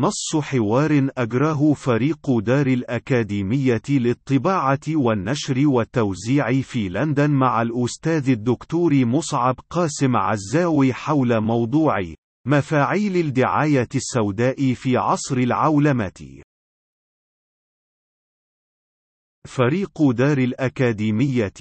نص حوار أجراه فريق دار الأكاديمية للطباعة والنشر والتوزيع في لندن مع الأستاذ الدكتور مصعب قاسم عزاوي حول موضوع مفاعيل الدعاية السوداء في عصر العولمة. فريق دار الأكاديمية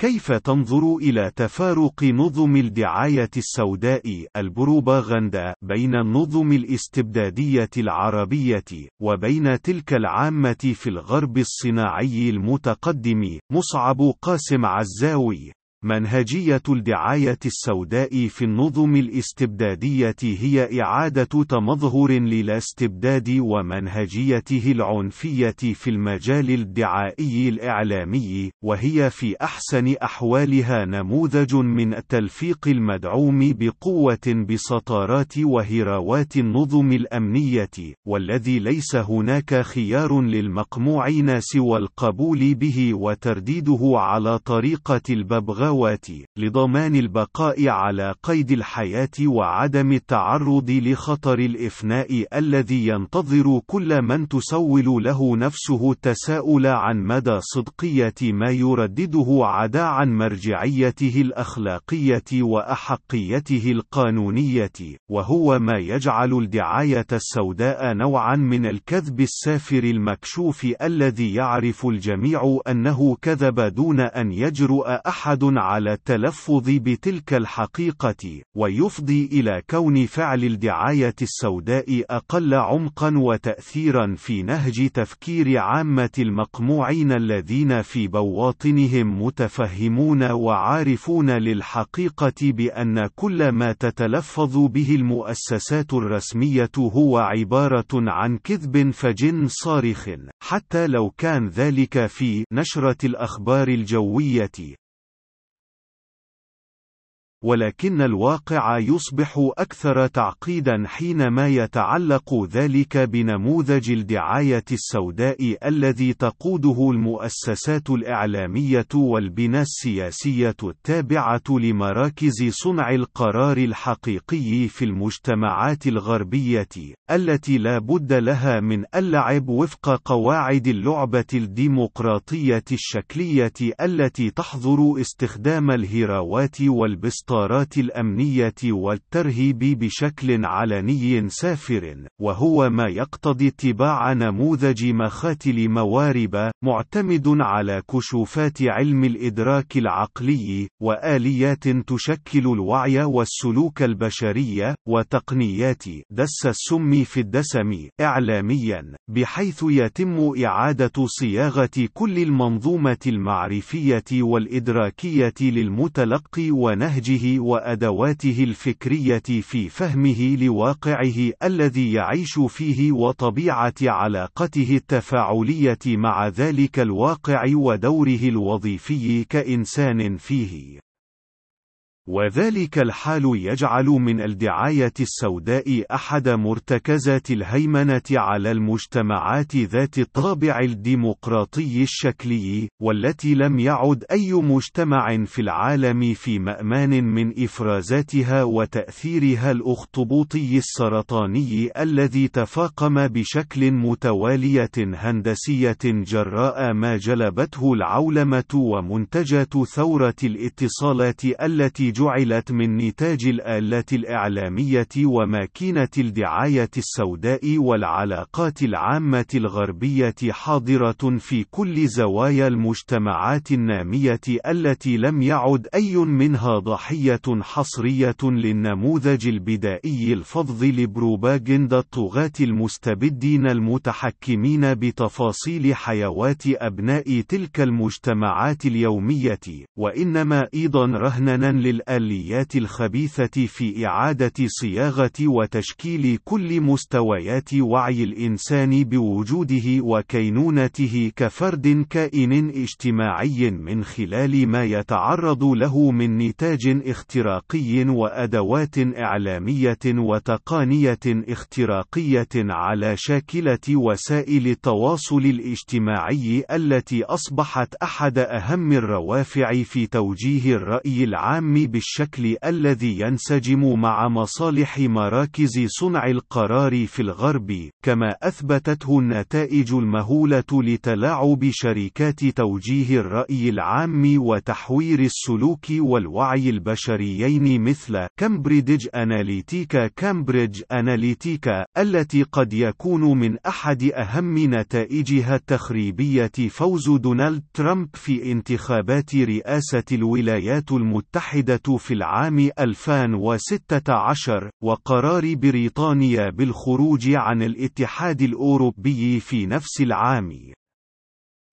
كيف تنظر إلى تفارق نظم الدعاية السوداء البروباغندا بين النظم الاستبدادية العربية وبين تلك العامة في الغرب الصناعي المتقدم مصعب قاسم عزاوي؟ منهجية الدعاية السوداء في النظم الاستبدادية هي إعادة تمظهر للاستبداد ومنهجيته العنفية في المجال الدعائي الإعلامي، وهي في أحسن أحوالها نموذج من التلفيق المدعوم بقوة بسطارات وهراوات النظم الأمنية، والذي ليس هناك خيار للمقموعين سوى القبول به وترديده على طريقة الببغاء الثروات لضمان البقاء على قيد الحياة وعدم التعرض لخطر الإفناء الذي ينتظر كل من تسول له نفسه التساؤل عن مدى صدقية ما يردده عدا عن مرجعيته الأخلاقية وأحقيته القانونية وهو ما يجعل الدعاية السوداء نوعا من الكذب السافر المكشوف الذي يعرف الجميع أنه كذب دون أن يجرؤ أحد على التلفظ بتلك الحقيقة ويفضي إلى كون فعل الدعاية السوداء أقل عمقا وتأثيرا في نهج تفكير عامة المقموعين الذين في بواطنهم متفهمون وعارفون للحقيقة بأن كل ما تتلفظ به المؤسسات الرسمية هو عبارة عن كذب فجن صارخ حتى لو كان ذلك في نشرة الأخبار الجوية. ولكن الواقع يصبح أكثر تعقيدا حينما يتعلق ذلك بنموذج الدعاية السوداء الذي تقوده المؤسسات الإعلامية والبنى السياسية التابعة لمراكز صنع القرار الحقيقي في المجتمعات الغربية، التي لا بد لها من اللعب وفق قواعد اللعبة الديمقراطية الشكلية التي تحظر استخدام الهراوات والبسط الإطارات الأمنية والترهيب بشكل علني سافر، وهو ما يقتضي اتباع نموذج مخاتل موارب، معتمد على كشوفات علم الإدراك العقلي، وآليات تشكل الوعي والسلوك البشري، وتقنيات دس السم في الدسم إعلاميا، بحيث يتم إعادة صياغة كل المنظومة المعرفية والإدراكية للمتلقي ونهجه وأدواته الفكرية في فهمه لواقعه الذي يعيش فيه وطبيعة علاقته التفاعلية مع ذلك الواقع ودوره الوظيفي كإنسان فيه. وذلك الحال يجعل من الدعاية السوداء أحد مرتكزات الهيمنة على المجتمعات ذات الطابع الديمقراطي الشكلي، والتي لم يعد أي مجتمع في العالم في مأمان من إفرازاتها وتأثيرها الأخطبوطي السرطاني الذي تفاقم بشكل متوالية هندسية جراء ما جلبته العولمة ومنتجات ثورة الاتصالات التي جعلت من نتاج الآلة الإعلامية وماكينة الدعاية السوداء والعلاقات العامة الغربية حاضرة في كل زوايا المجتمعات النامية التي لم يعد أي منها ضحية حصرية للنموذج البدائي الفظ لبروباغندا الطغاة المستبدين المتحكمين بتفاصيل حيوات أبناء تلك المجتمعات اليومية، وإنما أيضا رهننا لل الآليات الخبيثة في إعادة صياغة وتشكيل كل مستويات وعي الإنسان بوجوده وكينونته كفرد كائن اجتماعي من خلال ما يتعرض له من نتاج اختراقي وأدوات إعلامية وتقنية اختراقية على شاكلة وسائل التواصل الاجتماعي التي أصبحت أحد أهم الروافع في توجيه الرأي العام بالشكل الذي ينسجم مع مصالح مراكز صنع القرار في الغرب، كما أثبتته النتائج المهولة لتلاعب شركات توجيه الرأي العام وتحوير السلوك والوعي البشريين مثل كامبريدج أناليتيكا كامبريدج أناليتيكا التي قد يكون من أحد أهم نتائجها التخريبية فوز دونالد ترامب في انتخابات رئاسة الولايات المتحدة في العام 2016 وقرار بريطانيا بالخروج عن الاتحاد الأوروبي في نفس العام.